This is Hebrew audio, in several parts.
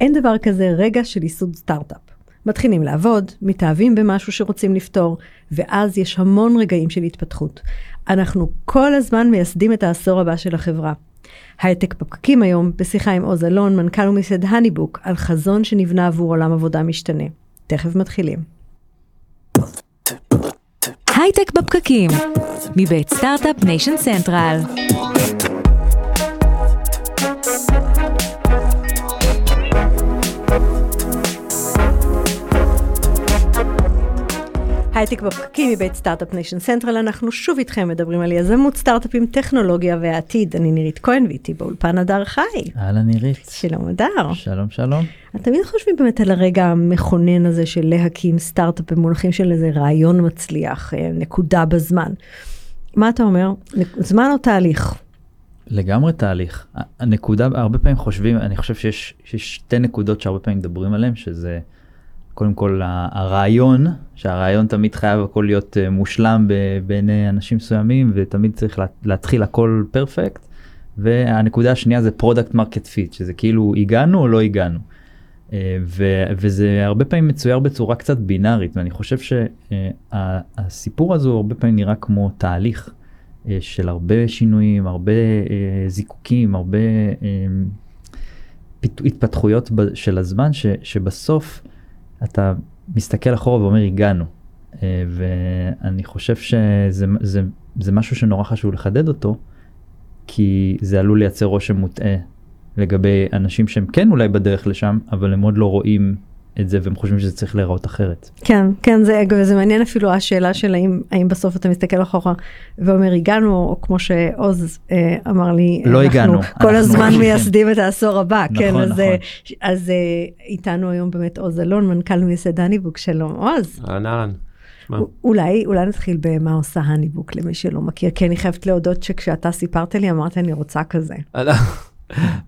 אין דבר כזה רגע של ייסוד סטארט-אפ. מתחילים לעבוד, מתאהבים במשהו שרוצים לפתור, ואז יש המון רגעים של התפתחות. אנחנו כל הזמן מייסדים את העשור הבא של החברה. הייטק בפקקים היום, בשיחה עם עוז אלון, מנכ"ל ומייסד HoneyBook, על חזון שנבנה עבור עולם עבודה משתנה. תכף מתחילים. הייטק בפקקים, מבית Start-Up Nation Central. הייטק בפקקים מבית Start-Up Nation Central, אנחנו שוב איתכם מדברים על יזמות סטארט-אפים, טכנולוגיה והעתיד. אני נירית כהן ואיתי באולפן הדר חי. אהלן נירית. שלום הדר. שלום שלום. תמיד חושבים באמת על הרגע המכונן הזה של להקים סטארט-אפ במונחים של איזה רעיון מצליח, אה, נקודה בזמן. מה אתה אומר? זמן או תהליך? לגמרי תהליך. הנקודה, הרבה פעמים חושבים, אני חושב שיש, שיש שתי נקודות שהרבה פעמים מדברים עליהן, שזה קודם כל הרעיון, שהרעיון תמיד חייב הכל להיות אה, מושלם בעיני אנשים מסוימים ותמיד צריך להתחיל הכל perfect. והנקודה השנייה זה product market fit, שזה כאילו הגענו או לא הגענו. אה, ו- וזה הרבה פעמים מצויר בצורה קצת בינארית ואני חושב שהסיפור הזה הרבה פעמים נראה כמו תהליך אה, של הרבה שינויים, הרבה זיקוקים, הרבה התפתחויות של הזמן ש- שבסוף. אתה מסתכל אחורה ואומר הגענו. אה, ואני חושב שזה זה, זה משהו שנורא חשוב לחדד אותו, כי זה עלול לייצר רושם מוטעה לגבי אנשים שהם כן אולי בדרך לשם, אבל הם עוד לא רואים את זה והם חושבים שזה צריך להיראות אחרת. כן, כן, זה, זה מעניין אפילו השאלה של האם, האם בסוף אתה מסתכל אחורה ואומר הגענו, או כמו שעוז אה, אמר לי, לא אנחנו הגענו. כל אנחנו הזמן מייסדים את העשור הבא, נכון, כן, אז, נכון. אז אה, איתנו היום באמת עוז אלון, מנכ"ל מייסד הניבוק, שלום עוז. אהלן אהלן. אולי, אולי נתחיל במה עושה הניבוק למי שלא מכיר, כי אני חייבת להודות שכשאתה סיפרת לי אמרת אני רוצה כזה.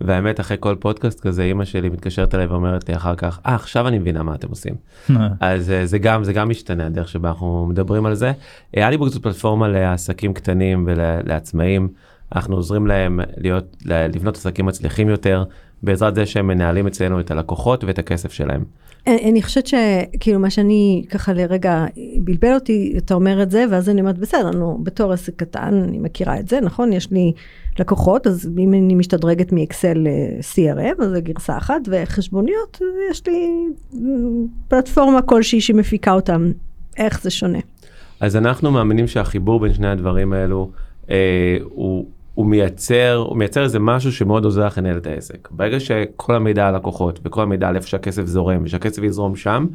והאמת אחרי כל פודקאסט כזה אמא שלי מתקשרת אליי ואומרת לי אחר כך אה עכשיו אני מבינה מה אתם עושים. אז זה גם זה גם משתנה הדרך שבה אנחנו מדברים על זה. אליבוק זו פלטפורמה לעסקים קטנים ולעצמאים. אנחנו עוזרים להם להיות לבנות עסקים מצליחים יותר בעזרת זה שהם מנהלים אצלנו את הלקוחות ואת הכסף שלהם. אני חושבת שכאילו מה שאני ככה לרגע בלבל אותי, אתה אומר את זה, ואז אני אומרת, בסדר, נו, בתור עסק קטן, אני מכירה את זה, נכון? יש לי לקוחות, אז אם אני משתדרגת מאקסל ל-CRM, אז זה גרסה אחת, וחשבוניות, יש לי פלטפורמה כלשהי שמפיקה אותם. איך זה שונה? אז אנחנו מאמינים שהחיבור בין שני הדברים האלו אה, הוא... הוא מייצר, הוא מייצר איזה משהו שמאוד עוזר לך לנהל את העסק. ברגע שכל המידע על לקוחות וכל המידע על איפה שהכסף זורם ושהכסף יזרום שם,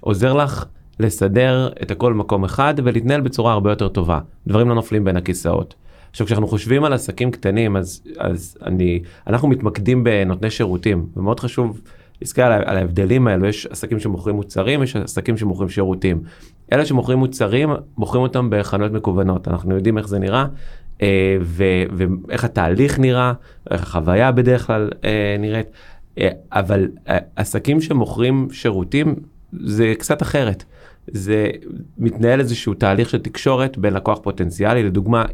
עוזר לך לסדר את הכל במקום אחד ולהתנהל בצורה הרבה יותר טובה. דברים לא נופלים בין הכיסאות. עכשיו כשאנחנו חושבים על עסקים קטנים אז, אז אני, אנחנו מתמקדים בנותני שירותים ומאוד חשוב להסתכל על, על ההבדלים האלו, יש עסקים שמוכרים מוצרים, יש עסקים שמוכרים שירותים. אלה שמוכרים מוצרים, מוכרים אותם בחנויות מקוונות, אנחנו יודעים איך זה נראה, אה, ואיך התהליך נראה, איך החוויה בדרך כלל אה, נראית, אה, אבל עסקים שמוכרים שירותים זה קצת אחרת. זה מתנהל איזשהו תהליך של תקשורת בין לקוח פוטנציאלי, לדוגמה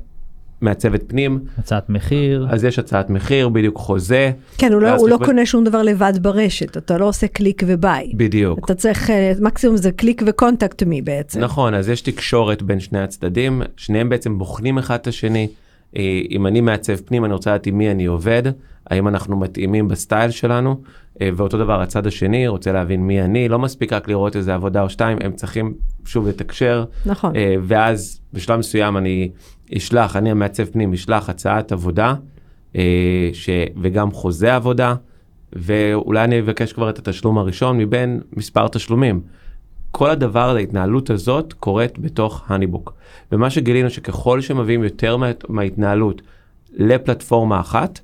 מעצבת פנים. הצעת מחיר. אז יש הצעת מחיר, בדיוק חוזה. כן, הוא לא, הוא לא קונה שום דבר לבד ברשת, אתה לא עושה קליק וביי. בדיוק. אתה צריך, מקסימום זה click ו contact me בעצם. נכון, אז יש תקשורת בין שני הצדדים, שניהם בעצם בוחנים אחד את השני. אם אני מעצב פנים, אני רוצה לדעת עם מי אני עובד, האם אנחנו מתאימים בסטייל שלנו, ואותו דבר הצד השני רוצה להבין מי אני, לא מספיק רק לראות איזה עבודה או שתיים, הם צריכים שוב לתקשר. נכון. ואז בשלב מסוים אני אשלח, אני המעצב פנים, אשלח הצעת עבודה, ש... וגם חוזה עבודה, ואולי אני אבקש כבר את התשלום הראשון מבין מספר תשלומים. כל הדבר, ההתנהלות הזאת קורית בתוך הניבוק. ומה שגילינו שככל שמביאים יותר מה, מההתנהלות לפלטפורמה אחת,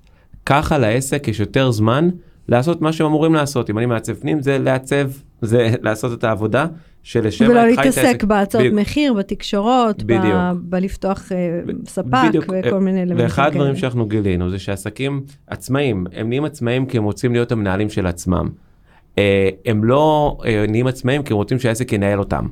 ככה לעסק יש יותר זמן לעשות מה שהם אמורים לעשות. אם אני מעצב פנים זה לעצב, זה לעשות את העבודה שלשם ולא להתעסק בהצעות מחיר, בתקשורות, ב- בלפתוח ב- ספק בדיוק. וכל מיני אלמנטים ואחד הדברים שאנחנו גילינו זה שעסקים עצמאים, הם נהיים עצמאים כי הם רוצים להיות המנהלים של עצמם. הם לא נהיים עצמאים כי הם רוצים שהעסק ינהל אותם.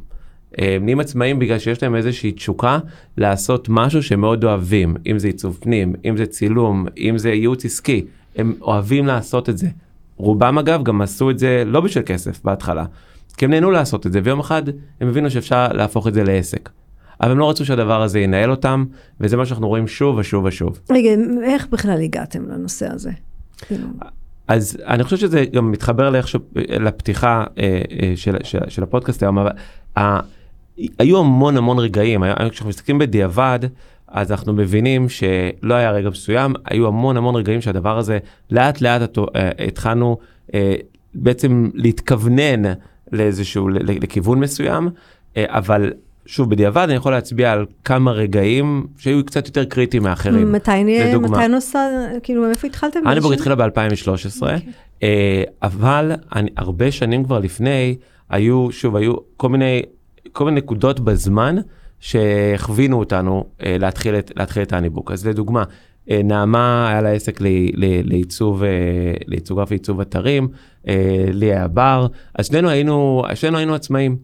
הם נהיים עצמאים בגלל שיש להם איזושהי תשוקה לעשות משהו שהם מאוד אוהבים, אם זה עיצוב פנים, אם זה צילום, אם זה ייעוץ עסקי, הם אוהבים לעשות את זה. רובם אגב גם עשו את זה לא בשביל כסף בהתחלה, כי הם נהנו לעשות את זה, ויום אחד הם הבינו שאפשר להפוך את זה לעסק. אבל הם לא רצו שהדבר הזה ינהל אותם, וזה מה שאנחנו רואים שוב ושוב ושוב. רגע, איך בכלל הגעתם לנושא הזה? כאילו, אז אני חושב שזה גם מתחבר לאיכשהו לפתיחה אה, אה, של, של, של הפודקאסט היום, אבל ה, היו המון המון רגעים, היה- כשאנחנו מסתכלים בדיעבד, אז אנחנו מבינים שלא היה רגע מסוים, היו המון המון רגעים שהדבר הזה, לאט לאט אה, התחלנו אה, בעצם להתכוונן לאיזשהו, לכיוון מסוים, אה, אבל שוב, בדיעבד אני יכול להצביע על כמה רגעים שהיו קצת יותר קריטיים מאחרים. מתי לדוגמה. מתי נוסע, כאילו, מאיפה התחלתם? אניבורג באיזה התחילה ב-2013, אוקיי. אה, אבל אני, הרבה שנים כבר לפני, היו, שוב, היו כל מיני, כל מיני נקודות בזמן שהכווינו אותנו אה, להתחיל את, להתחיל את האניבוק. אז לדוגמה, נעמה היה לה עסק לעיצוב, אה, לעיצוב גרפי, עיצוב אתרים, אה, לי היה בר, אז שנינו היינו, שנינו היינו עצמאים,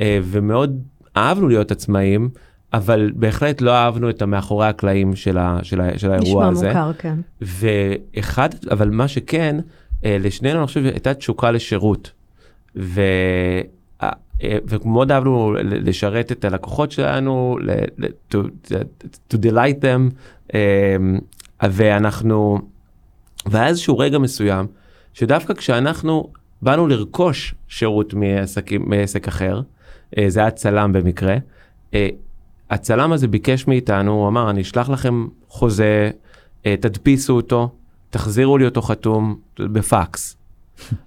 אה, ומאוד אהבנו להיות עצמאים. אבל בהחלט לא אהבנו את המאחורי הקלעים של, ה, של, ה, של האירוע הזה. נשמע מוכר, כן. ואחד, אבל מה שכן, אה, לשנינו אני חושב הייתה תשוקה לשירות. ו... אה, אה, ומאוד אהבנו לשרת את הלקוחות שלנו, to, to delight them, אה, ואנחנו, והיה איזשהו רגע מסוים, שדווקא כשאנחנו באנו לרכוש שירות מעסקים, מעסק אחר, אה, זה היה צלם במקרה, אה, הצלם הזה ביקש מאיתנו, הוא אמר, אני אשלח לכם חוזה, אה, תדפיסו אותו, תחזירו לי אותו חתום בפקס.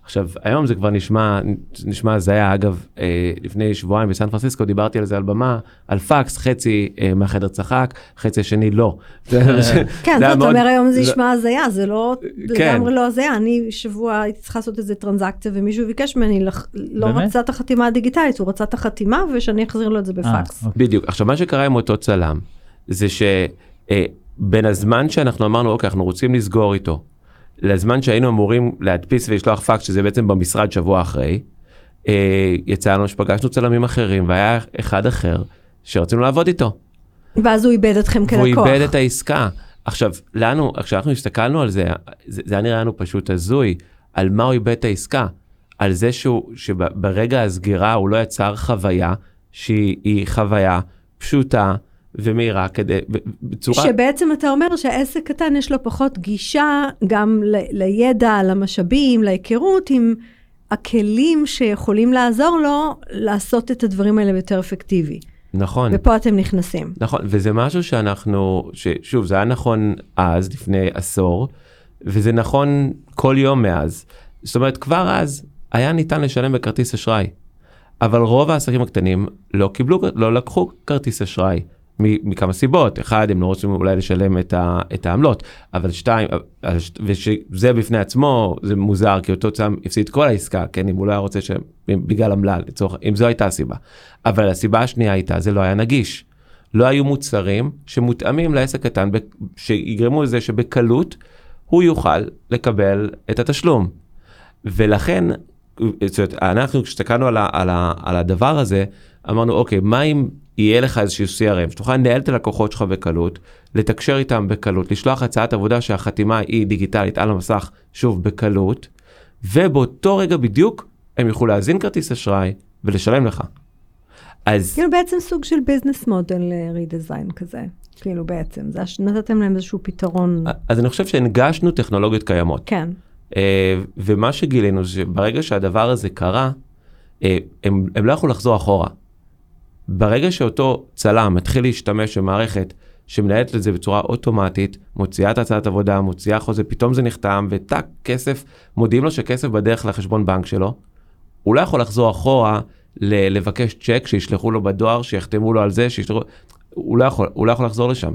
עכשיו, היום זה כבר נשמע, נשמע הזיה. אגב, אה, לפני שבועיים בסן פרנסיסקו דיברתי על זה על במה, על פקס, חצי אה, מהחדר צחק, חצי השני לא. כן, זאת אומרת, היום זה נשמע הזיה, זה לא, כן. לגמרי לא הזיה. אני שבוע הייתי צריכה לעשות איזה טרנזקציה, ומישהו ביקש ממני, לא? רצה את החתימה הדיגיטלית, הוא רצה את החתימה, ושאני אחזיר לו את זה בפקס. אה, אוקיי. בדיוק. עכשיו, מה שקרה עם אותו צלם, זה שבין הזמן שאנחנו אמרנו, אוקיי, אנחנו רוצים לסגור איתו, לזמן שהיינו אמורים להדפיס ולשלוח פקס, שזה בעצם במשרד שבוע אחרי, אה, יצא לנו שפגשנו צלמים אחרים, והיה אחד אחר שרצינו לעבוד איתו. ואז הוא איבד אתכם כלקוח. איבד את העסקה. עכשיו, לנו, כשאנחנו הסתכלנו על זה, זה, זה היה נראה לנו פשוט הזוי, על מה הוא איבד את העסקה. על זה שהוא, שברגע הסגירה הוא לא יצר חוויה שהיא היא חוויה פשוטה ומהירה כדי, בצורה... שבעצם אתה אומר שהעסק קטן יש לו פחות גישה גם ל- לידע, למשאבים, להיכרות עם הכלים שיכולים לעזור לו לעשות את הדברים האלה יותר אפקטיבי. נכון. ופה אתם נכנסים. נכון, וזה משהו שאנחנו, ששוב, זה היה נכון אז, לפני עשור, וזה נכון כל יום מאז. זאת אומרת, כבר אז היה ניתן לשלם בכרטיס אשראי, אבל רוב העסקים הקטנים לא קיבלו, לא לקחו כרטיס אשראי. מכמה סיבות, אחד, הם לא רוצים אולי לשלם את, ה, את העמלות, אבל שתיים, ושזה בפני עצמו, זה מוזר, כי אותו צם הפסיד כל העסקה, כן, אם הוא לא היה רוצה ש... בגלל עמלה, לצורך, אם זו הייתה הסיבה. אבל הסיבה השנייה הייתה, זה לא היה נגיש. לא היו מוצרים שמותאמים לעסק קטן, שיגרמו לזה שבקלות הוא יוכל לקבל את התשלום. ולכן, זאת אנחנו כשהסתכלנו על, על, על הדבר הזה, אמרנו, אוקיי, מה אם יהיה לך איזשהו CRM, שתוכל לנהל את הלקוחות שלך בקלות, לתקשר איתם בקלות, לשלוח הצעת עבודה שהחתימה היא דיגיטלית על המסך, שוב, בקלות, ובאותו רגע בדיוק הם יוכלו להזין כרטיס אשראי ולשלם לך. אז כאילו בעצם סוג של ביזנס מודל רידיזיין כזה. כאילו בעצם, זה נתתם להם איזשהו פתרון. אז אני חושב שהנגשנו טכנולוגיות קיימות. כן. אה, ומה שגילינו שברגע שהדבר הזה קרה, אה, הם, הם לא יכלו לחזור אחורה. ברגע שאותו צלם מתחיל להשתמש במערכת שמנהלת את זה בצורה אוטומטית, מוציאה את הצעת עבודה, מוציאה חוזה, פתאום זה נחתם, וטאק, כסף, מודיעים לו שכסף בדרך לחשבון בנק שלו, הוא לא יכול לחזור אחורה ל- לבקש צ'ק, שישלחו לו בדואר, שיחתמו לו על זה, שישלחו... הוא לא יכול, הוא לא יכול לחזור לשם.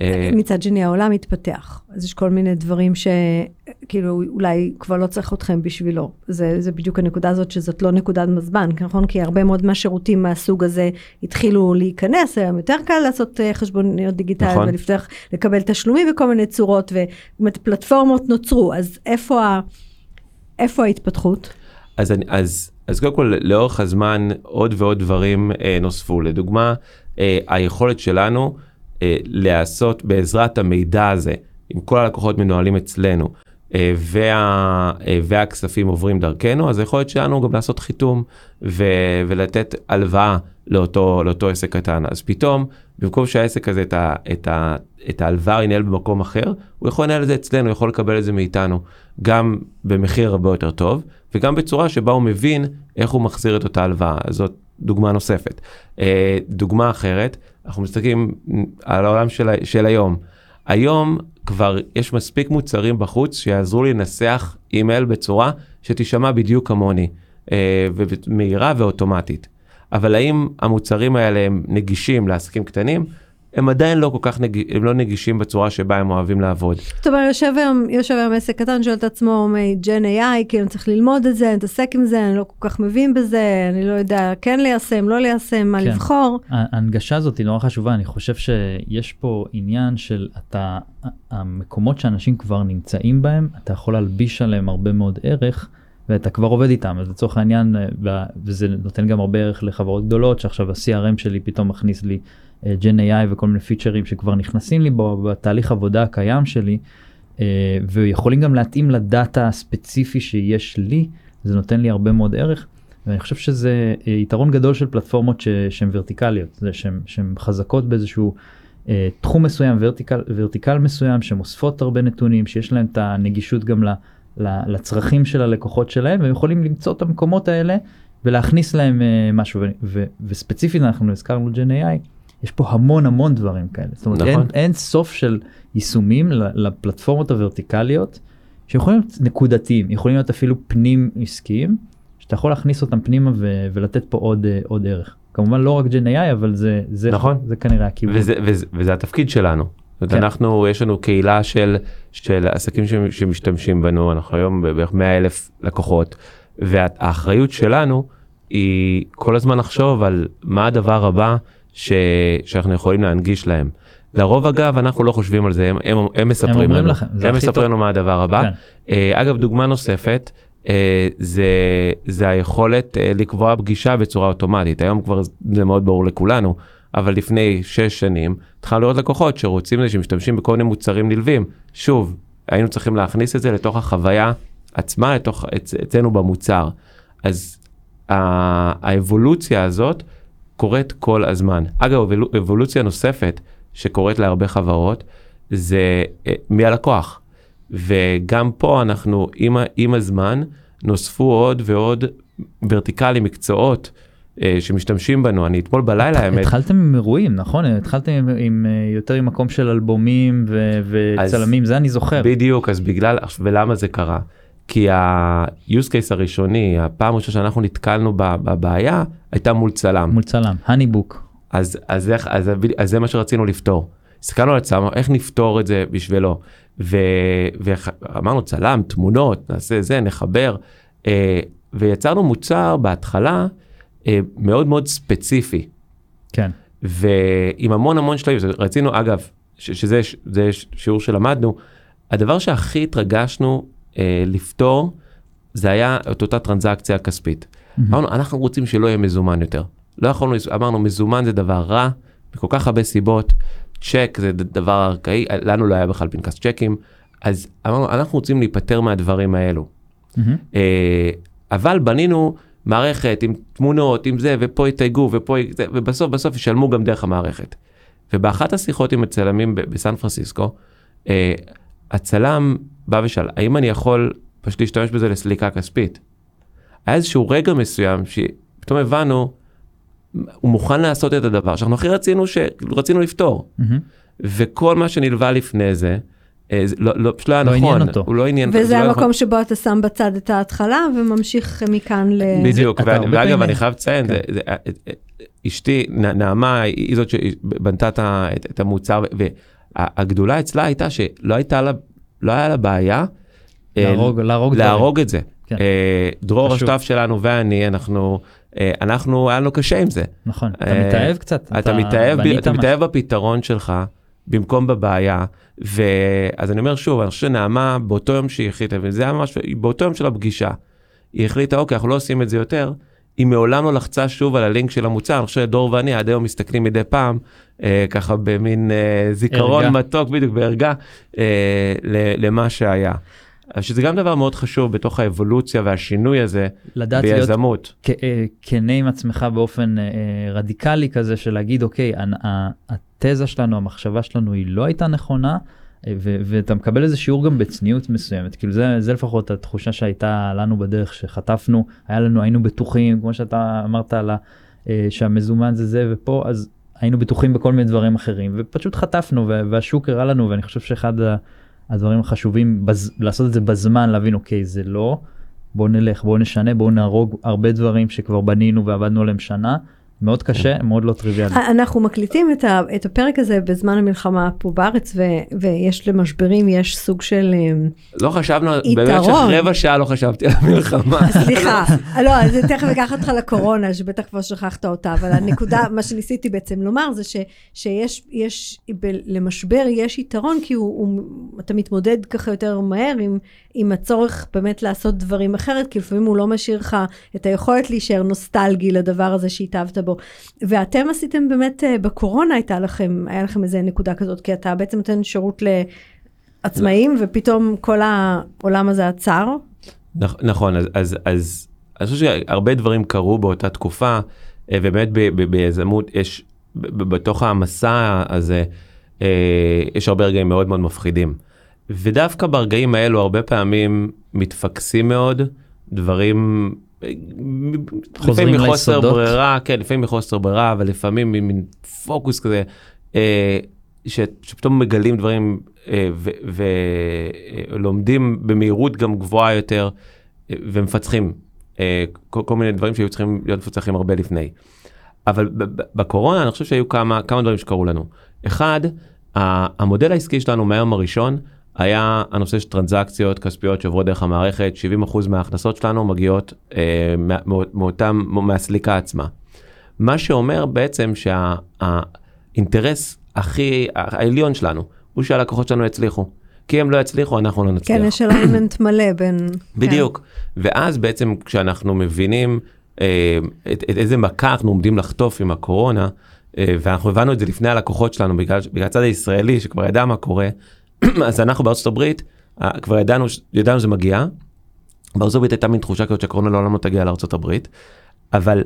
אה, מצד שני העולם מתפתח, אז יש כל מיני דברים שכאילו אולי כבר לא צריך אתכם בשבילו. זה, זה בדיוק הנקודה הזאת שזאת לא נקודת זמן, נכון? כי הרבה מאוד מהשירותים מהסוג הזה התחילו להיכנס, היום יותר קל לעשות אה, חשבוניות דיגיטליות נכון. ולפתח, לקבל תשלומים בכל מיני צורות, ובאמת פלטפורמות נוצרו, אז איפה, ה, איפה ההתפתחות? אז, אני, אז, אז קודם כל לאורך הזמן עוד ועוד דברים אה, נוספו. לדוגמה, אה, היכולת שלנו להיעשות בעזרת המידע הזה, אם כל הלקוחות מנוהלים אצלנו, אה, וה, אה, והכספים עוברים דרכנו, אז יכול להיות שלנו גם לעשות חיתום ו, ולתת הלוואה לאותו, לאותו עסק קטן. אז פתאום, במקום שהעסק הזה את, ה, את, ה, את ההלוואה ינהל במקום אחר, הוא יכול לנהל את זה אצלנו, הוא יכול לקבל את זה מאיתנו, גם במחיר הרבה יותר טוב, וגם בצורה שבה הוא מבין איך הוא מחזיר את אותה הלוואה. זאת דוגמה נוספת. אה, דוגמה אחרת, אנחנו מסתכלים על העולם של, של היום. היום כבר יש מספיק מוצרים בחוץ שיעזרו לי לנסח אימייל בצורה שתישמע בדיוק כמוני, אה, ומהירה ואוטומטית. אבל האם המוצרים האלה הם נגישים לעסקים קטנים? הם עדיין לא כל כך נג... הם לא נגישים בצורה שבה הם אוהבים לעבוד. זאת אומרת, יושב היום, יושב היום עסק קטן, שואל את עצמו מג'ן AI, כאילו אני צריך ללמוד את זה, אני מתעסק עם זה, אני לא כל כך מבין בזה, אני לא יודע כן ליישם, לא ליישם, מה כן. לבחור. ההנגשה הזאת היא נורא חשובה, אני חושב שיש פה עניין של אתה, המקומות שאנשים כבר נמצאים בהם, אתה יכול להלביש עליהם הרבה מאוד ערך. ואתה כבר עובד איתם אז לצורך העניין אה, וזה נותן גם הרבה ערך לחברות גדולות שעכשיו ה-CRM שלי פתאום מכניס לי ג'ן uh, AI וכל מיני פיצ'רים שכבר נכנסים לי בו בתהליך עבודה הקיים שלי uh, ויכולים גם להתאים לדאטה הספציפי שיש לי זה נותן לי הרבה מאוד ערך. ואני חושב שזה uh, יתרון גדול של פלטפורמות שהן ורטיקליות זה שהן חזקות באיזשהו uh, תחום מסוים ורטיקל ורטיקל מסוים שמוספות הרבה נתונים שיש להם את הנגישות גם ל... לה, לצרכים של הלקוחות שלהם והם יכולים למצוא את המקומות האלה ולהכניס להם uh, משהו ו- ו- וספציפית אנחנו הזכרנו ג'ן AI יש פה המון המון דברים כאלה. זאת אומרת נכון. אין, אין סוף של יישומים לפלטפורמות הוורטיקליות שיכולים להיות נקודתיים יכולים להיות אפילו פנים עסקיים שאתה יכול להכניס אותם פנימה ו- ולתת פה עוד uh, עוד ערך. כמובן לא רק ג'ן AI אבל זה זה נכון. זה כנראה הכיוון. וזה, וזה, וזה התפקיד שלנו. זאת אומרת, כן. אנחנו, יש לנו קהילה של, של עסקים שמשתמשים בנו, אנחנו היום בערך 100 אלף לקוחות, והאחריות שלנו היא כל הזמן לחשוב על מה הדבר הבא ש, שאנחנו יכולים להנגיש להם. לרוב אגב אנחנו לא חושבים על זה הם, הם, הם מספרים הם לנו, לכם, הם מספרים לנו מה הדבר הבא. כן. Uh, אגב דוגמה נוספת uh, זה, זה היכולת uh, לקבוע פגישה בצורה אוטומטית היום כבר זה מאוד ברור לכולנו אבל לפני 6 שנים התחלנו לראות לקוחות שרוצים לזה שמשתמשים בכל מיני מוצרים נלווים. שוב, היינו צריכים להכניס את זה לתוך החוויה עצמה, לתוך, אצ, אצלנו במוצר. אז האבולוציה הזאת קורית כל הזמן. אגב, אבולוציה נוספת שקורית להרבה חברות זה אה, מהלקוח. וגם פה אנחנו עם, עם הזמן נוספו עוד ועוד ורטיקלים, מקצועות. אה, שמשתמשים בנו אני אתמול בלילה האמת. התחלתם עם אירועים נכון התחלתם עם, עם אה, יותר עם מקום של אלבומים ו, וצלמים אז, זה אני זוכר. בדיוק אז בגלל ולמה זה קרה. כי ה-use case הראשוני הפעם הראשונה שאנחנו נתקלנו בבעיה הייתה מול צלם. מול צלם הניבוק. אז אז איך אז, אז זה מה שרצינו לפתור. הסתכלנו על הצלם איך נפתור את זה בשבילו ו, ואמרנו צלם תמונות נעשה זה נחבר אה, ויצרנו מוצר בהתחלה. אה, מאוד מאוד ספציפי. כן. ועם המון המון שלבים, רצינו אגב, ש, שזה זה שיעור שלמדנו, הדבר שהכי התרגשנו אה, לפתור, זה היה את אותה טרנזקציה כספית. Mm-hmm. אמרנו, אנחנו רוצים שלא יהיה מזומן יותר. לא יכולנו, אמרנו, מזומן זה דבר רע, מכל כך הרבה סיבות, צ'ק זה דבר ארכאי, לנו לא היה בכלל פנקס צ'קים, אז אמרנו, אנחנו רוצים להיפטר מהדברים האלו. Mm-hmm. אה, אבל בנינו, מערכת עם תמונות, עם זה, ופה יתייגו, ופה, זה, ובסוף בסוף ישלמו גם דרך המערכת. ובאחת השיחות עם הצלמים בסן פרנסיסקו, אה, הצלם בא ושאל, האם אני יכול פשוט להשתמש בזה לסליקה כספית? היה איזשהו רגע מסוים שפתאום הבנו, הוא מוכן לעשות את הדבר שאנחנו הכי רצינו, ש... רצינו לפתור. Mm-hmm. וכל מה שנלווה לפני זה, אה, לא, לא, פשוט לא היה לא נכון, עניין אותו. הוא לא עניין אותו. וזה לא המקום נכון. שבו אתה שם בצד את ההתחלה וממשיך מכאן ל... בדיוק, ואני, ואגב אני חייב לציין, כן. זה, זה, אה, אה, אשתי נעמה היא זאת שבנתה את, את המוצר והגדולה אצלה הייתה שלא הייתה לה, לא היה לה בעיה להרוג, להרוג, להרוג את זה. כן. דרור השותף שלנו ואני אנחנו אנחנו היה לנו קשה עם זה. נכון, אתה מתאהב קצת. אתה, אתה מתאהב, אתה מתאהב בפתרון שלך. במקום בבעיה. ואז אני אומר שוב, אני חושב שנעמה באותו יום שהיא החליטה, וזה היה ממש, באותו יום של הפגישה, היא החליטה, אוקיי, אנחנו לא עושים את זה יותר. היא מעולם לא לחצה שוב על הלינק של המוצר, אני חושב שדור ואני עד היום מסתכלים מדי פעם, אה, ככה במין אה, זיכרון ערגה. מתוק, בדיוק, בערגה, אה, למה שהיה. שזה גם דבר מאוד חשוב בתוך האבולוציה והשינוי הזה לדעת להיות ביזמות. כ- אה, כנה עם עצמך באופן אה, רדיקלי כזה של להגיד אוקיי התזה שלנו המחשבה שלנו היא לא הייתה נכונה אה, ו- ואתה מקבל איזה שיעור גם בצניעות מסוימת כאילו זה זה לפחות התחושה שהייתה לנו בדרך שחטפנו היה לנו היינו בטוחים כמו שאתה אמרת על ה- אה, שהמזומן זה זה ופה אז היינו בטוחים בכל מיני דברים אחרים ופשוט חטפנו וה- והשוק הראה לנו ואני חושב שאחד הדברים החשובים בז, לעשות את זה בזמן להבין אוקיי זה לא בוא נלך בוא נשנה בוא נהרוג הרבה דברים שכבר בנינו ועבדנו עליהם שנה מאוד קשה מאוד לא טריוויאלי. אנחנו מקליטים את, ה, את הפרק הזה בזמן המלחמה פה בארץ, ו, ויש למשברים, יש סוג של... אמ, לא חשבנו, יתרון. במשך רבע שעה לא חשבתי על המלחמה. סליחה, לא, אז זה תכף אקח אותך לקורונה, שבטח כבר שכחת אותה, אבל הנקודה, מה שניסיתי בעצם לומר, זה ש, שיש, יש, ב, למשבר יש יתרון, כי הוא, הוא, אתה מתמודד ככה יותר מהר עם, עם הצורך באמת לעשות דברים אחרת, כי לפעמים הוא לא משאיר לך את היכולת להישאר נוסטלגי לדבר הזה שהתאהבת בו. ואתם עשיתם באמת, אה, בקורונה הייתה לכם, היה לכם איזה נקודה כזאת, כי אתה בעצם נותן שירות לעצמאים, ופתאום כל העולם הזה עצר. נכ- נכון, אז, אז, אז אני חושב שהרבה דברים קרו באותה תקופה, אה, ובאמת ביזמות יש, בתוך המסע הזה, אה, יש הרבה רגעים מאוד מאוד מפחידים. ודווקא ברגעים האלו הרבה פעמים מתפקסים מאוד, דברים, חוזרים לפעמים מחוסר ליסודות. ברירה, כן, לפעמים מחוסר ברירה, אבל לפעמים ממין פוקוס כזה, אה, ש, שפתאום מגלים דברים אה, ולומדים במהירות גם גבוהה יותר אה, ומפצחים אה, כל, כל מיני דברים שהיו צריכים להיות מפוצחים הרבה לפני. אבל בקורונה אני חושב שהיו כמה, כמה דברים שקרו לנו. אחד, המודל העסקי שלנו מהיום הראשון היה הנושא של טרנזקציות כספיות שעוברות דרך המערכת, 70% מההכנסות שלנו מגיעות אה, מא- מאותם, מהסליקה עצמה. מה שאומר בעצם שהאינטרס הכי העליון שלנו הוא שהלקוחות שלנו יצליחו. כי הם לא יצליחו אנחנו לא נצליח. כן, יש אליימנט מלא בין... בדיוק. ואז בעצם כשאנחנו מבינים אה, את, את איזה מכה אנחנו עומדים לחטוף עם הקורונה, אה, ואנחנו הבנו את זה לפני הלקוחות שלנו בגלל, בגלל הצד הישראלי שכבר ידע מה קורה, אז אנחנו בארצות הברית אה, כבר ידענו, ידענו שזה מגיע. בארצות הברית הייתה מין תחושה כזאת שהקורונה לעולם לא תגיע לארצות הברית, אבל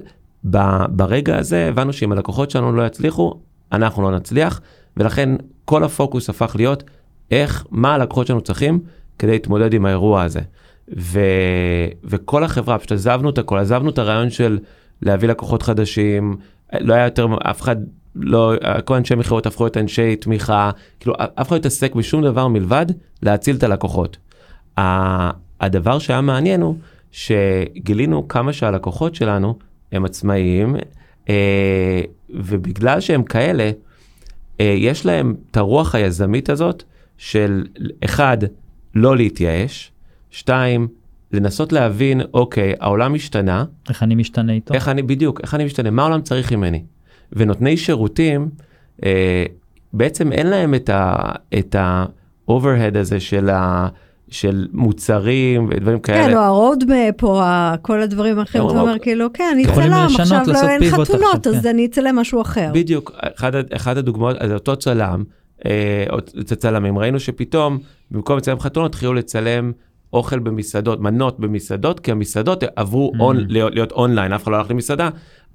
ב, ברגע הזה הבנו שאם הלקוחות שלנו לא יצליחו, אנחנו לא נצליח, ולכן כל הפוקוס הפך להיות איך, מה הלקוחות שלנו צריכים כדי להתמודד עם האירוע הזה. ו... וכל החברה, פשוט עזבנו את הכל, עזבנו את הרעיון של להביא לקוחות חדשים, לא היה יותר, אף אחד, לא, כל אנשי מכירות הפכו להיות אנשי תמיכה, כאילו אף אחד לא התעסק בשום דבר מלבד להציל את הלקוחות. הדבר שהיה מעניין הוא שגילינו כמה שהלקוחות שלנו הם עצמאיים, אה, ובגלל שהם כאלה, אה, יש להם את הרוח היזמית הזאת של אחד, לא להתייאש, שתיים, לנסות להבין, אוקיי, העולם השתנה, איך אני משתנה איתו. איך אני, בדיוק, איך אני משתנה, מה העולם צריך ממני. ונותני שירותים, אה, בעצם אין להם את ה- את ה-overhead הזה של, ה, של מוצרים ודברים כאלה. כן, או ה roadmap, או ה- כל הדברים האחרים, אתה אומר כאילו, כן, אני יכולים צלם, לשנות, עכשיו לא אין חתונות, אז כן. אני אצלם משהו אחר. בדיוק, ה- אחד הדוגמאות, אז אותו צלם, אה, או צ- צלמים, ראינו שפתאום במקום לצלם חתונות התחילו לצלם אוכל במסעדות, מנות במסעדות, כי המסעדות עברו Mm. on, להיות, להיות אונליין, אף אחד לא הלך למסעדה.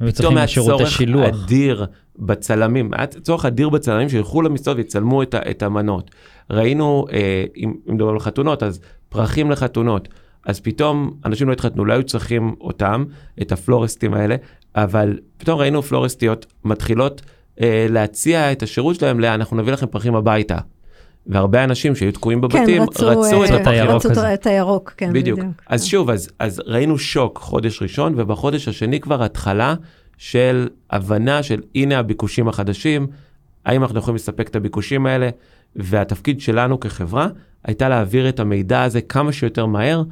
פתאום היה צורך. אדיר בצלמים, היה צורך אדיר בצלמים שילכו למסעדות ויצלמו את, את המנות. ראינו, אה, אם אם מדברים על חתונות, אז פרחים לחתונות. אז פתאום אנשים לא התחתנו, לא היו צריכים אותם, את הפלורסטים האלה, אבל פתאום ראינו פלורסטיות מתחילות אה, להציע את השירות שלהם, ל- אנחנו נביא לכם פרחים הביתה. והרבה אנשים שהיו תקועים כן, בבתים, רצו, רצו אה, את הירוק רצו הזה. את הירוק, כן, בדיוק. אז שוב, אז, אז ראינו שוק חודש ראשון, ובחודש השני כבר התחלה של הבנה של הנה הביקושים החדשים, האם אנחנו יכולים לספק את הביקושים האלה, והתפקיד שלנו כחברה הייתה להעביר את המידע הזה כמה שיותר מהר,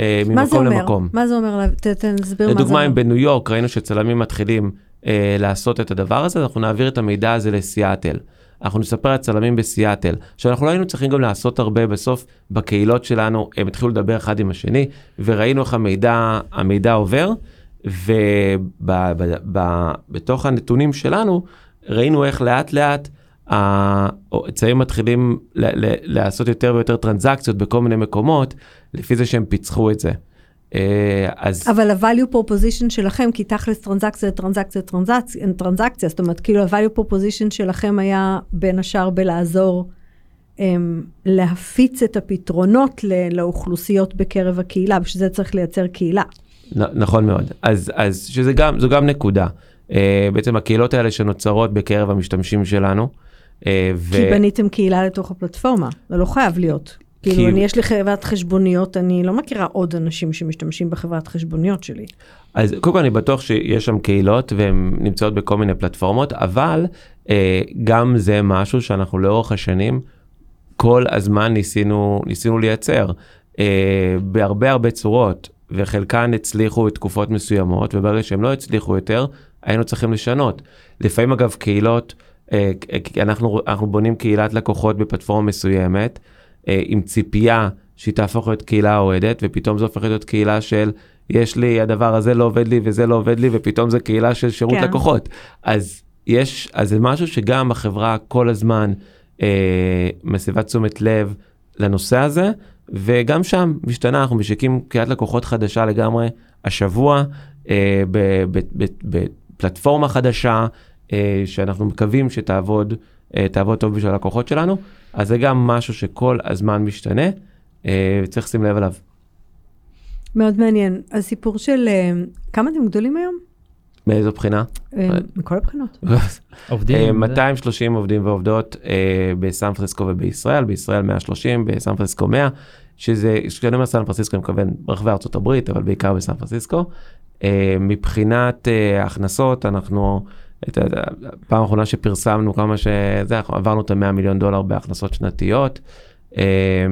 אה, ממקום? למקום. מה זה אומר? תסביר מה זה לדוגמה, אומר. אם בניו יורק ראינו שצלמים מתחילים אה, לעשות את הדבר הזה, אנחנו נעביר את המידע הזה לסיאטל. אנחנו נספר על צלמים בסיאטל. עכשיו, אנחנו לא היינו צריכים גם לעשות הרבה בסוף בקהילות שלנו, הם התחילו לדבר אחד עם השני, וראינו איך המידע, המידע עובר, ובתוך הנתונים שלנו, ראינו איך לאט לאט הצעירים מתחילים לעשות יותר ויותר טרנזקציות בכל מיני מקומות, לפי זה שהם פיצחו את זה. אה, אז אבל ה-value proposition שלכם, כי תכלס טרנזקציה טרנזקציה טרנזקציה, טרנזקציה, זאת אומרת, כאילו ה-value proposition שלכם היה בין השאר בלעזור הם, להפיץ את הפתרונות לאוכלוסיות בקרב הקהילה, בשביל זה צריך לייצר קהילה. נ- נכון מאוד. אז, אז שזה גם, זו גם נקודה. אה, בעצם הקהילות האלה שנוצרות בקרב המשתמשים שלנו. ו... כי בניתם קהילה לתוך הפלטפורמה, זה לא חייב להיות. כאילו, אני, יש לי חברת חשבוניות, אני לא מכירה עוד אנשים שמשתמשים בחברת חשבוניות שלי. אז קודם כל אני בטוח שיש שם קהילות והן נמצאות בכל מיני פלטפורמות, אבל אה, גם זה משהו שאנחנו לאורך השנים כל הזמן ניסינו, ניסינו לייצר אה, בהרבה הרבה צורות, וחלקן הצליחו תקופות מסוימות, וברגע שהם לא הצליחו יותר, היינו צריכים לשנות. לפעמים אגב קהילות, אה, אנחנו, אנחנו בונים קהילת לקוחות בפלטפורמה מסוימת, עם ציפייה שהיא תהפוך להיות קהילה אוהדת, ופתאום זה הופך להיות קהילה של יש לי, הדבר הזה לא עובד לי וזה לא עובד לי, ופתאום זה קהילה של שירות כן. לקוחות. אז יש, אז זה משהו שגם החברה כל הזמן אה, מסבה תשומת לב לנושא הזה, וגם שם משתנה, אנחנו משיקים קהילת לקוחות חדשה לגמרי השבוע, אה, בפלטפורמה חדשה, אה, שאנחנו מקווים שתעבוד אה, תעבוד טוב בשביל הלקוחות שלנו, אז זה גם משהו שכל הזמן משתנה, אה, וצריך לשים לב אליו. מאוד מעניין. הסיפור של, אה, כמה אתם גדולים היום? מאיזו בחינה? אה, מכל הבחינות. עובדים. אה, זה- 230 עובדים ועובדות אה, בסן פרנסיסקו ובישראל, בישראל 130, בסן פרנסיסקו 100, שזה, כשאני אומר סן פרנסיסקו אני מתכוון ברחבי ארצות הברית, אבל בעיקר בסן פרנסיסקו. אה, מבחינת אה, הכנסות, אנחנו, את הפעם האחרונה שפרסמנו כמה שזה, עברנו את ה-100 מיליון דולר בהכנסות שנתיות. אה,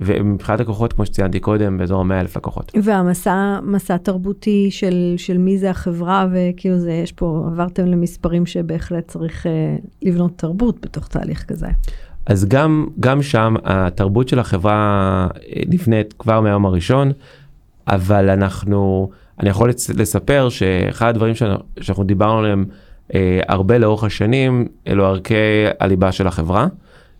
ומבחינת לקוחות, כמו שציינתי קודם, באזור ה-100 אלף לקוחות. והמסע, מסע תרבותי של, של מי זה החברה, וכאילו זה, יש פה, עברתם למספרים שבהחלט צריך אה, לבנות תרבות בתוך תהליך כזה. אז גם, גם שם התרבות של החברה אה, נבנית כבר מהיום הראשון, אבל אנחנו, אני יכול לספר שאחד הדברים שאנחנו, דיברנו עליהם אה, הרבה לאורך השנים, אלו ערכי הליבה של החברה.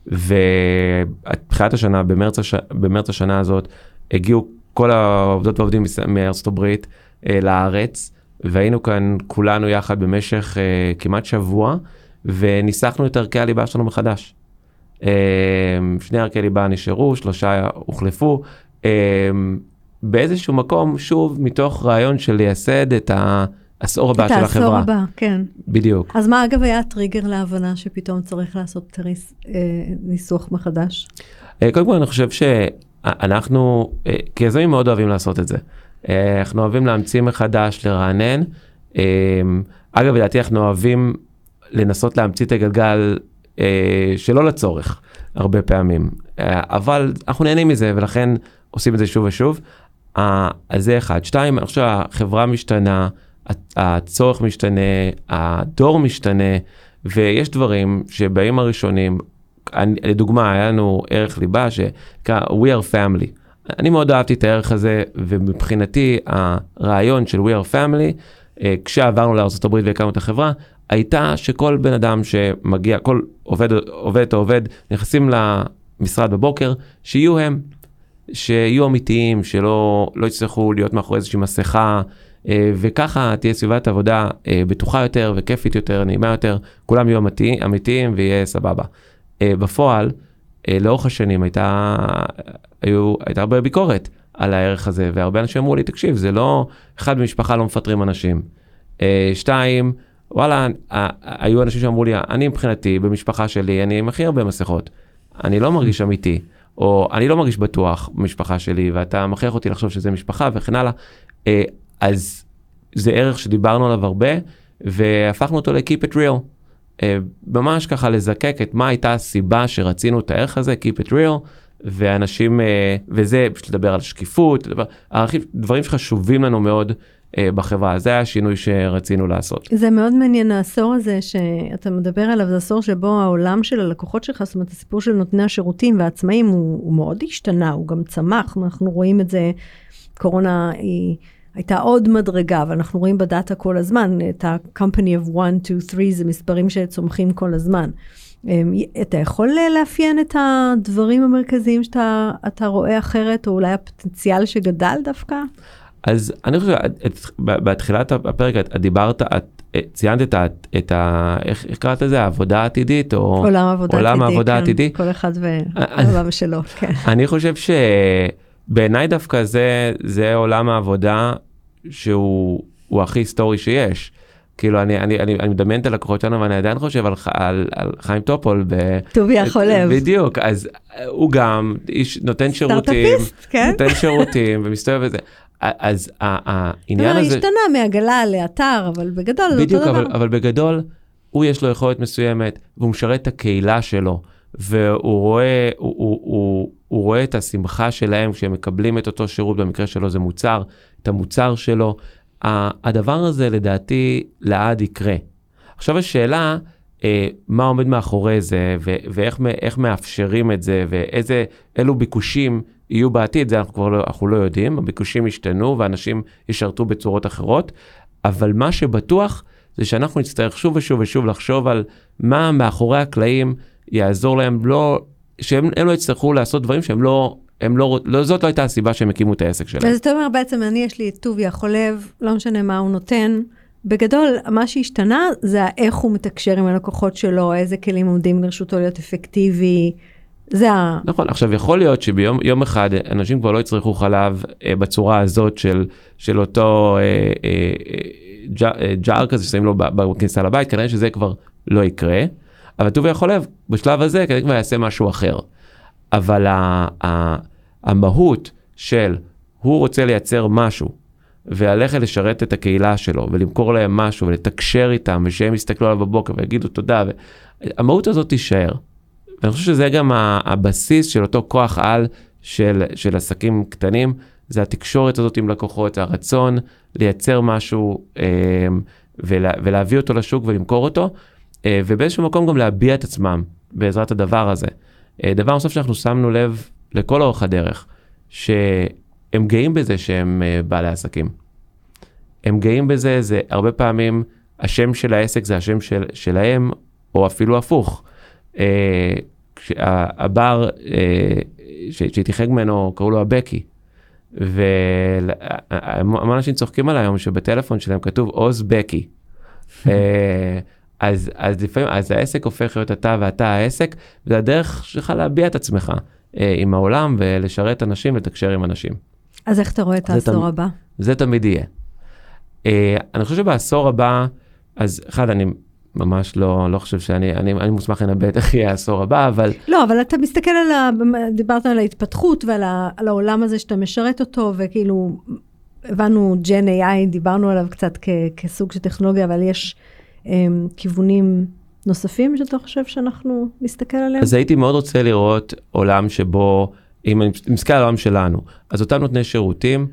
ובתחילת השנה, במרץ, הש... במרץ השנה הזאת, הגיעו כל העובדות והעובדים מארצות הברית אה, לארץ, והיינו כאן כולנו יחד במשך אה, כמעט שבוע, וניסחנו את ערכי הליבה שלנו מחדש. אה, שני ערכי ליבה נשארו, שלושה הוחלפו. באיזשהו מקום, שוב, מתוך רעיון של לייסד את העשור הבא את של העשור החברה. הבא, כן. בדיוק. אז מה אגב היה הטריגר להבנה שפתאום צריך לעשות תריס, אה, ניסוח מחדש? אה, קודם כל אני חושב שאנחנו אה, כיזמים מאוד אוהבים לעשות את זה. אה, אנחנו אוהבים להמציא מחדש, לרענן. אה, אגב, לדעתי אנחנו אוהבים לנסות להמציא את הגלגל אה, שלא לצורך, הרבה פעמים. אה, אבל אנחנו נהנים מזה ולכן עושים את זה שוב ושוב. אז זה אחד. שתיים, אני חושב שהחברה משתנה, הצורך משתנה, הדור משתנה, ויש דברים שבימים הראשונים, אני, לדוגמה, היה לנו ערך ליבה שנקרא We are family. אני מאוד אהבתי את הערך הזה, ומבחינתי הרעיון של We are family, אה, כשעברנו לארה"ב והקמנו את החברה, הייתה שכל בן אדם שמגיע, כל עובד, עובד או עובד, נכנסים למשרד בבוקר, שיהיו הם, שיהיו אמיתיים, שלא לא יצטרכו להיות מאחורי איזושהי מסכה, אה, וככה תהיה סביבת עבודה אה, בטוחה יותר וכיפית יותר, נעימה יותר, כולם יהיו אמיתי, אמיתיים ויהיה סבבה. אה, בפועל, לאורך השנים הייתה, היו, הייתה הרבה ביקורת על הערך הזה, והרבה אנשים אמרו לי, תקשיב, זה לא, אחד במשפחה לא מפטרים אנשים. שתיים, וואלה, היו אנשים שאמרו לי, אני מבחינתי, במשפחה שלי, אני עם הכי הרבה מסכות. אני לא מרגיש אמיתי, או אני לא מרגיש בטוח במשפחה שלי, ואתה מכריח אותי לחשוב שזה משפחה וכן הלאה. אה, אז זה ערך שדיברנו עליו הרבה, והפכנו אותו ל-keep it real. אה, ממש ככה לזקק את מה הייתה הסיבה שרצינו את הערך הזה, keep it real, ואנשים, אה, וזה פשוט לדבר על שקיפות, לדבר, דברים שחשובים לנו מאוד בחברה, זה היה השינוי שרצינו לעשות. זה מאוד מעניין, העשור הזה שאתה מדבר עליו, זה עשור שבו העולם של הלקוחות שלך, זאת אומרת, הסיפור של נותני השירותים והעצמאים הוא, הוא מאוד השתנה, הוא גם צמח, אנחנו רואים את זה, קורונה היא הייתה עוד מדרגה, ואנחנו רואים בדאטה כל הזמן, את ה-company of 1, 2, 3, זה מספרים שצומחים כל הזמן. אמ, אתה יכול לאפיין את הדברים המרכזיים שאתה אתה רואה אחרת, או אולי הפוטנציאל שגדל דווקא? אז אני חושב, את- בתחילת הפרק את דיברת, את אה, ציינת את ה... את ה איך, איך קראת לזה? העבודה העתידית? או... עולם עבודה עולם עתידי. העבודה כן, העתידי. כל אחד אה, והעולם שלו, כן. אני חושב שבעיניי דווקא זה, זה עולם העבודה שהוא הוא הכי היסטורי שיש. כאילו אני, אני, אני, אני מדמיין את הלקוחות שלנו ואני עדיין חושב על, על, על חיים טופול. ב, טובי החולב. בדיוק, אז הוא גם איש נותן שירותים, כן? נותן שירותים ומסתובב וזה. אז העניין לא, הזה, השתנה מעגלה לאתר, אבל בגדול זה בדיוק, אותו דבר. אבל, אבל בגדול, הוא יש לו יכולת מסוימת, והוא משרת את הקהילה שלו, והוא רואה, הוא, הוא, הוא, הוא רואה את השמחה שלהם כשהם מקבלים את אותו שירות, במקרה שלו זה מוצר, את המוצר שלו. הדבר הזה לדעתי לעד יקרה. עכשיו השאלה, מה עומד מאחורי זה, ו- ואיך מאפשרים את זה, ואיזה, אילו ביקושים יהיו בעתיד, זה אנחנו כבר לא, אנחנו לא יודעים, הביקושים ישתנו ואנשים ישרתו בצורות אחרות, אבל מה שבטוח זה שאנחנו נצטרך שוב ושוב ושוב לחשוב על מה מאחורי הקלעים יעזור להם לא, שהם הם לא יצטרכו לעשות דברים שהם לא, הם לא, לא, זאת לא הייתה הסיבה שהם הקימו את העסק שלהם. אז אתה אומר בעצם, אני יש לי את טובי החולב, לא משנה מה הוא נותן. בגדול, מה שהשתנה זה איך הוא מתקשר עם הלקוחות שלו, איזה כלים עומדים לרשותו להיות אפקטיבי. זה ה... נכון, עכשיו יכול להיות שביום יום אחד אנשים כבר לא יצרכו חלב אה, בצורה הזאת של, של אותו אה, אה, אה, ג'אר, אה, ג'אר כזה ששמים לו בכניסה לבית, כנראה שזה כבר לא יקרה, אבל טובי החולב בשלב הזה כנראה כבר יעשה משהו אחר. אבל ה, ה, המהות של הוא רוצה לייצר משהו וללכת לשרת את הקהילה שלו ולמכור להם משהו ולתקשר איתם ושהם יסתכלו עליו בבוקר ויגידו תודה, המהות הזאת תישאר. ואני חושב שזה גם הבסיס של אותו כוח על של, של עסקים קטנים, זה התקשורת הזאת עם לקוחות, הרצון לייצר משהו אה, ולה, ולהביא אותו לשוק ולמכור אותו, אה, ובאיזשהו מקום גם להביע את עצמם בעזרת הדבר הזה. אה, דבר נוסף שאנחנו שמנו לב לכל אורך הדרך, שהם גאים בזה שהם אה, בעלי עסקים. הם גאים בזה, זה הרבה פעמים השם של העסק זה השם של, שלהם, או אפילו הפוך. אה, הבר אה, ש- שהייתי חלק ממנו, קראו לו הבקי. והמון אנשים צוחקים על היום שבטלפון שלהם כתוב עוז בקי. אה, אז, אז לפעמים, אז העסק הופך להיות אתה ואתה העסק, זה הדרך שלך להביע את עצמך אה, עם העולם ולשרת אנשים ולתקשר עם אנשים. אז איך אתה רואה את העשור תמיד- הבא? זה תמיד יהיה. אה, אני חושב שבעשור הבא, אז אחד, אני ממש לא, לא חושב שאני, אני, אני מוסמך לנבא איך יהיה העשור הבא, אבל לא, אבל אתה מסתכל על ה... דיברת על ההתפתחות ועל ה... על העולם הזה שאתה משרת אותו, וכאילו, הבנו ג'ן AI, דיברנו עליו קצת כ... כסוג של טכנולוגיה, אבל יש um, כיוונים נוספים שאתה חושב שאנחנו נסתכל עליהם? אז הייתי מאוד רוצה לראות עולם שבו, אם אני מסתכל על העולם שלנו, אז אותם נותני שירותים,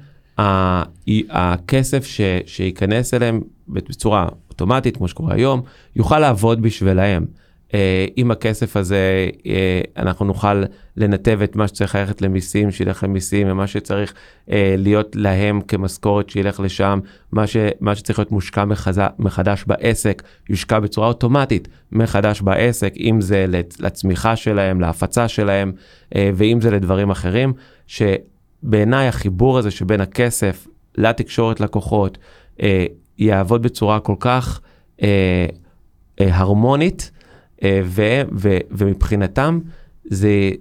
הכסף ש, שייכנס אליהם בצורה אוטומטית, כמו שקורה היום, יוכל לעבוד בשבילהם. אה, עם הכסף הזה אה, אנחנו נוכל לנתב את מה שצריך ללכת למיסים, שילך למיסים, ומה שצריך אה, להיות להם כמשכורת שילך לשם, מה, ש, מה שצריך להיות מושקע מחז, מחדש בעסק, יושקע בצורה אוטומטית מחדש בעסק, אם זה לצ- לצמיחה שלהם, להפצה שלהם, ואם זה לדברים אחרים, שבעיניי החיבור הזה שבין הכסף לתקשורת לקוחות, יעבוד בצורה כל כך הרמונית, ומבחינתם זה,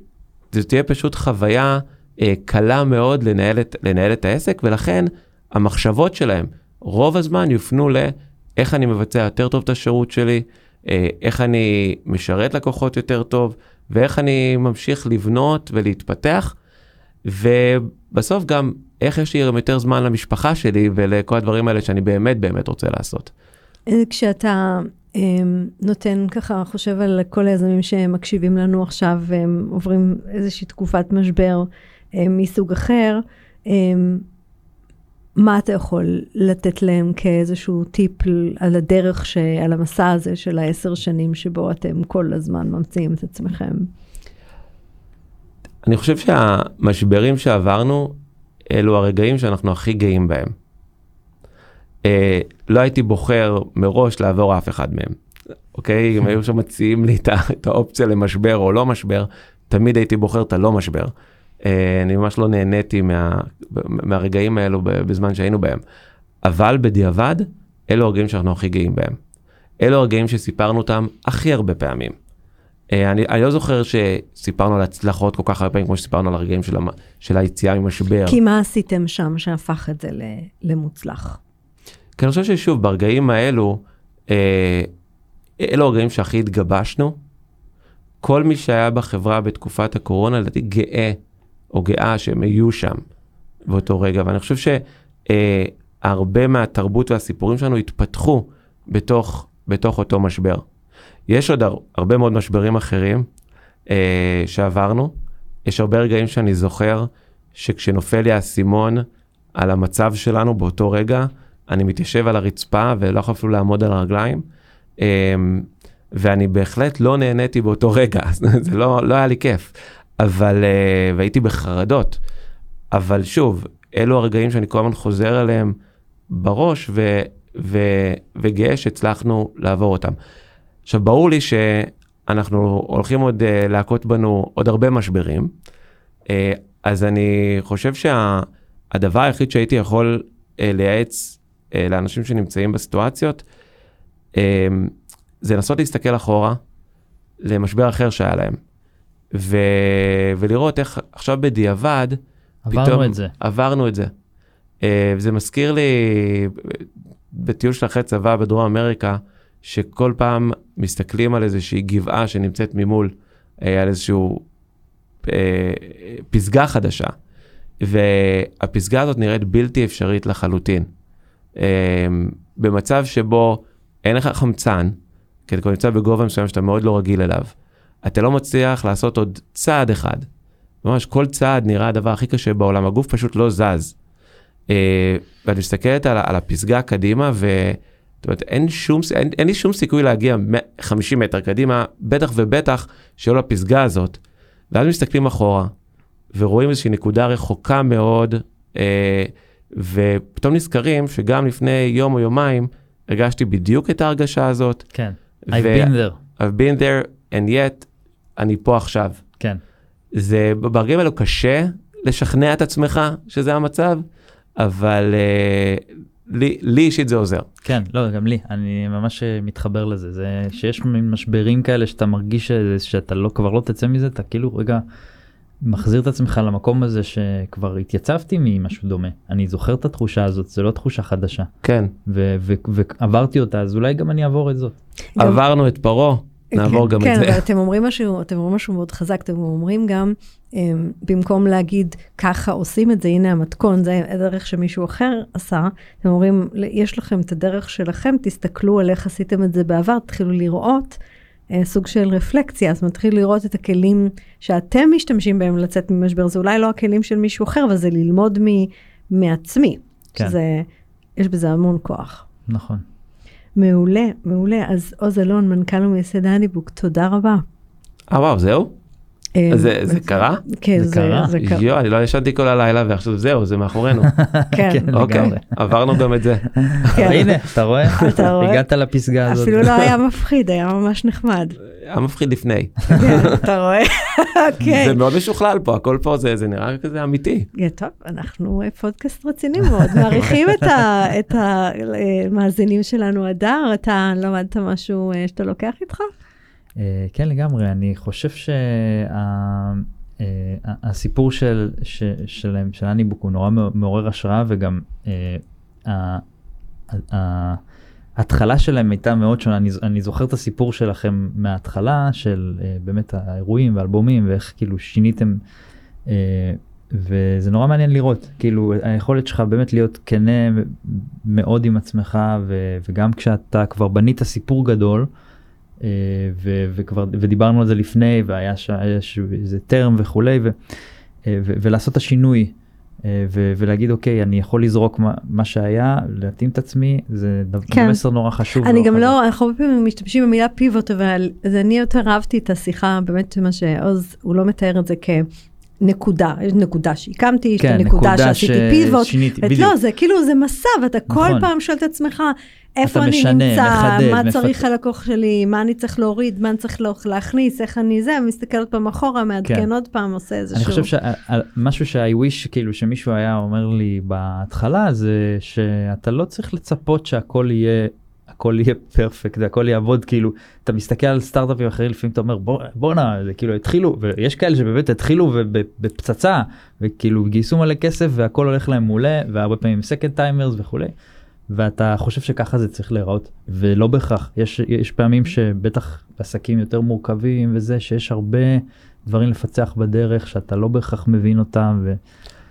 זה תהיה פשוט חוויה אה, קלה מאוד לנהל את, לנהל את העסק, ולכן המחשבות שלהם רוב הזמן יופנו לאיך אני מבצע יותר טוב את השירות שלי, אה, איך אני משרת לקוחות יותר טוב, ואיך אני ממשיך לבנות ולהתפתח, ובסוף גם איך יש לי גם יותר זמן למשפחה שלי ולכל הדברים האלה שאני באמת באמת רוצה לעשות. אה, כשאתה נותן ככה, חושב על כל היזמים שמקשיבים לנו עכשיו, והם עוברים איזושהי תקופת משבר אמ, מסוג אחר, אמ, מה אתה יכול לתת להם כאיזשהו טיפ על הדרך, ש... על המסע הזה של העשר שנים שבו אתם כל הזמן ממציאים את עצמכם? אני חושב שהמשברים שעברנו, אלו הרגעים שאנחנו הכי גאים בהם. אה, לא הייתי בוחר מראש לעבור אף אחד מהם. אוקיי, אם היו שם מציעים לי את האופציה למשבר או לא משבר, תמיד הייתי בוחר את הלא משבר. אה, אני ממש לא נהניתי מה, מהרגעים האלו בזמן שהיינו בהם. אבל בדיעבד, אלו הרגעים שאנחנו הכי גאים בהם. אלו הרגעים שסיפרנו אותם הכי הרבה פעמים. אה, אני, אני לא זוכר שסיפרנו על הצלחות כל כך הרבה פעמים כמו שסיפרנו על הרגעים של, המ, של היציאה ממשבר. כי מה עשיתם שם שהפך את זה למוצלח? כי אני חושב ששוב, ברגעים האלו, אה, אלו הרגעים שהכי התגבשנו. כל מי שהיה בחברה בתקופת הקורונה, לדעתי גאה או גאה שהם היו שם באותו רגע, ואני חושב שהרבה מהתרבות והסיפורים שלנו התפתחו בתוך, בתוך אותו משבר. יש עוד הר, הרבה מאוד משברים אחרים אה, שעברנו. יש הרבה רגעים שאני זוכר שכשנופל לי האסימון על המצב שלנו באותו רגע, אני מתיישב על הרצפה ולא יכול אפילו לעמוד על הרגליים. אה, ואני בהחלט לא נהניתי באותו רגע, זה לא, לא היה לי כיף. אבל, אה, והייתי בחרדות. אבל שוב, אלו הרגעים שאני כל הזמן חוזר אליהם בראש ו, ו, וגאה שהצלחנו לעבור אותם. עכשיו, ברור לי שאנחנו הולכים עוד uh, להכות בנו עוד הרבה משברים, uh, אז אני חושב שהדבר שה, היחיד שהייתי יכול לייעץ לאנשים שנמצאים בסיטואציות, uh, זה לנסות להסתכל אחורה למשבר אחר שהיה להם, ו, ולראות איך עכשיו בדיעבד, עברנו פתאום את זה. עברנו את זה. Uh, זה מזכיר לי בטיול של אחרי צבא בדרום אמריקה, שכל פעם מסתכלים על איזושהי גבעה שנמצאת ממול, אה, על איזשהו אה, פסגה חדשה, והפסגה הזאת נראית בלתי אפשרית לחלוטין. אה, במצב שבו אין לך חמצן, כי אתה נמצא בגובה מסוים שאתה מאוד לא רגיל אליו, אתה לא מצליח לעשות עוד צעד אחד. ממש כל צעד נראה הדבר הכי קשה בעולם, הגוף פשוט לא זז. אה, ואת מסתכלת על, על הפסגה קדימה, ו... זאת אומרת, אין, שום, אין, אין לי שום סיכוי להגיע 50 מטר קדימה, בטח ובטח שלא לפסגה הזאת. ואז מסתכלים אחורה, ורואים איזושהי נקודה רחוקה מאוד, אה, ופתאום נזכרים שגם לפני יום או יומיים הרגשתי בדיוק את ההרגשה הזאת. כן, I've been there. I've been there, and yet אני פה עכשיו. כן. זה, ברגעים האלו קשה לשכנע את עצמך שזה המצב, אבל uh, לי, לי אישית זה עוזר. כן, לא, גם לי, אני ממש אה, מתחבר לזה, זה שיש מין משברים כאלה שאתה מרגיש שזה- שאתה לא, כבר לא תצא מזה, אתה כאילו רגע מחזיר את עצמך למקום הזה שכבר התייצבתי ממשהו דומה. אני זוכר את התחושה הזאת, זו לא תחושה חדשה, כן, ו- ו- ועברתי אותה, אז אולי גם אני אעבור את זאת. גם- עברנו את פרעה, נעבור כן, גם כן, את זה. אבל אתם אומרים משהו, אתם אומרים משהו מאוד חזק, אתם אומרים גם, אמ, במקום להגיד ככה עושים את זה, הנה המתכון, זה הדרך שמישהו אחר עשה, אתם אומרים, יש לכם את הדרך שלכם, תסתכלו על איך עשיתם את זה בעבר, תתחילו לראות סוג של רפלקציה, אז מתחיל לראות את הכלים שאתם משתמשים בהם לצאת ממשבר, זה אולי לא הכלים של מישהו אחר, אבל זה ללמוד מ- מעצמי, כן. שזה, יש בזה המון כוח. נכון. מעולה, מעולה. אז עוז אלון, מנכ"ל ומייסד האניבוק, תודה רבה. אה וואו, זהו? אה, זה, זה קרה? כן, זה זה קרה? זה קרה. יואו, אני לא ישנתי כל הלילה ועכשיו זהו, זה מאחורינו. כן, כן. אוקיי. עברנו גם את זה. כן. הנה, אתה רואה? אתה רואה? הגעת לפסגה הזאת. אפילו לא היה מפחיד, היה ממש נחמד. היה מפחיד לפני. כן, אתה רואה? כן. זה מאוד משוכלל פה, הכל פה זה, זה נראה כזה אמיתי. טוב, אנחנו אה, פודקאסט רציני מאוד, מעריכים את המאזינים שלנו. הדר, אתה למדת משהו אה, שאתה לוקח איתך? אה, כן לגמרי אני חושב שהסיפור של ש- שלהם של אניבוק הוא נורא מעורר השראה וגם אה, ההתחלה שלהם הייתה מאוד שונה אני, אני זוכר את הסיפור שלכם מההתחלה של אה, באמת האירועים ואלבומים ואיך כאילו שיניתם. אה, וזה נורא מעניין לראות כאילו היכולת שלך באמת להיות כנה מאוד עם עצמך ו, וגם כשאתה כבר בנית סיפור גדול אה, ו- וכבר ודיברנו על זה לפני והיה ש- ש- איזה טרם וכולי ו- אה, ו- ולעשות את השינוי אה, ו- ולהגיד אוקיי אני יכול לזרוק מה, מה שהיה להתאים את עצמי זה דבר- כן. מסר נורא חשוב. אני גם חזק. לא, אנחנו הרבה פעמים משתמשים במילה פיבוט, אבל אז אני יותר אהבתי את השיחה, באמת מה שעוז, הוא לא מתאר את זה כ... נקודה, יש נקודה שהקמתי, יש את כן, הנקודה נקודה שעשיתי פיבוט, ששיניתי, ואת בדיוק. לא, זה כאילו זה מסע, ואתה כל נכון. פעם שואל את עצמך, איפה אני משנה, נמצא, מחדד, מה מפת- צריך הלקוח שלי, מה אני צריך להוריד, מה אני צריך להכניס, איך אני זה, מסתכל עוד פעם אחורה, מעדכן כן. עוד פעם, עושה איזשהו... אני חושב שמשהו ש-I wish כאילו שמישהו היה אומר לי בהתחלה זה שאתה לא צריך לצפות שהכל יהיה הכל יהיה perfect והכל יעבוד כאילו אתה מסתכל על סטארט-אפים אחרים לפעמים אתה אומר בוא בואנה זה כאילו התחילו ויש כאלה שבאמת התחילו ובפצצה וכאילו גייסו מלא כסף והכל הולך להם מעולה והרבה פעמים second timers וכולי. ואתה חושב שככה זה צריך להיראות ולא בהכרח יש יש פעמים שבטח עסקים יותר מורכבים וזה שיש הרבה דברים לפצח בדרך שאתה לא בהכרח מבין אותם ו...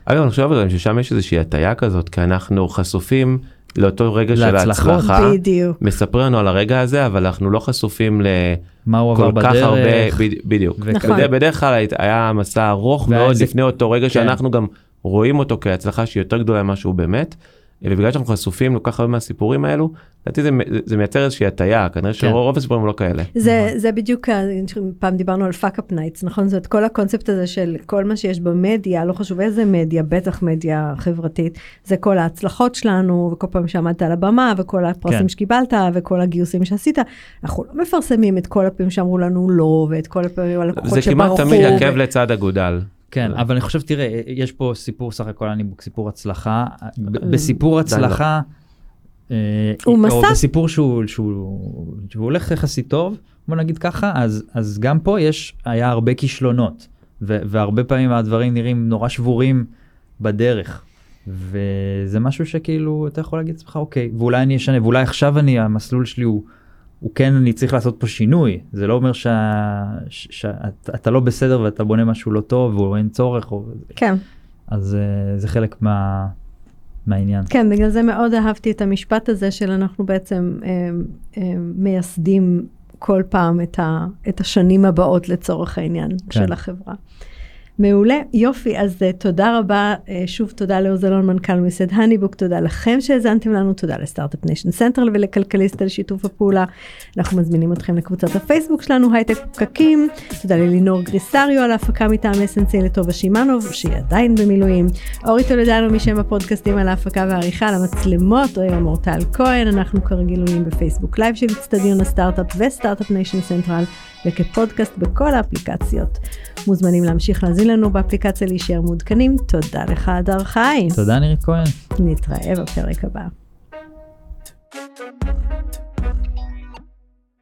אגב, אני חושב גם ששם יש איזושהי הטיה כזאת, כי אנחנו חשופים לאותו רגע של. ההצלחה. בדיוק. מספר לנו על הרגע הזה, אבל אנחנו לא חשופים מה הוא עבר לכל כך בדרך. הרבה, בד- בדיוק. נכון. בדרך- בדרך כלל היה מסע ארוך מאוד איזה- לפני אותו רגע כן. שאנחנו גם רואים אותו כהצלחה שהיא יותר גדולה ממה שהוא באמת. ובגלל שאנחנו חשופים לכל כך הרבה מהסיפורים האלו, לדעתי זה, זה מייצר איזושהי הטיה, כנראה שרוב הסיפורים לא כאלה. זה, זה בדיוק, פעם דיברנו על Fuckup Nights, נכון? זאת כל הקונספט הזה של כל מה שיש במדיה, לא חשוב איזה מדיה, בטח מדיה חברתית, זה כל ההצלחות שלנו, וכל פעם שעמדת על הבמה, וכל הפרסים כן. שקיבלת, וכל הגיוסים שעשית. אנחנו לא מפרסמים את כל הפעמים שאמרו לנו לא, ואת כל הפעמים הלקוחות זה שברחו. כמעט תמיד ו- עקב לצד אגודל. כן אבל אני חושב תראה יש פה סיפור סך הכל אני סיפור הצלחה ב- בסיפור לא. הצלחה. אה, הוא או מסע. בסיפור שהוא, שהוא, שהוא הולך יחסית טוב בוא נגיד ככה אז אז גם פה יש היה הרבה כישלונות ו, והרבה פעמים הדברים נראים נורא שבורים בדרך. וזה משהו שכאילו אתה יכול להגיד לעצמך אוקיי ואולי אני אשנה ואולי עכשיו אני המסלול שלי הוא. הוא כן אני צריך לעשות פה שינוי זה לא אומר שאתה ש, שאתה- אתה לא בסדר ואתה בונה משהו לא טוב או אין צורך או, כן, אז אה, זה חלק מה, מהעניין. כן, בגלל זה מאוד אהבתי את המשפט הזה של אנחנו בעצם אה, אה, מייסדים כל פעם את, ה, את השנים הבאות לצורך העניין כן. של החברה. מעולה, יופי, אז אה, תודה רבה, אה, שוב תודה לעוז אלון, מנכ"ל מייסד HoneyBook, תודה לכם שהאזנתם לנו, תודה ל Start-Up Nation Central ולכלכליסט על שיתוף הפעולה. אנחנו מזמינים אתכם לקבוצת הפייסבוק שלנו, הייטק בפקקים, תודה ללינור גריסריו על ההפקה מטעם SNC לטובה שימנוב, שהיא עדיין במילואים. אורי טולדנו משם הפודקאסטים על ההפקה והעריכה, על המצלמות, או עם אורטל כהן, אנחנו כרגיל עולים בפייסבוק לייב של אצטדיון הסטארט-אפ וסטארט-אפ ניישן סנטרל, וכפודקאסט בכל האפליקציות. מוזמנים להמשיך להזין לנו באפליקציה להישאר מעודכנים. תודה לך, הדר חיים. תודה נירית כהן. נתראה בפרק הבא.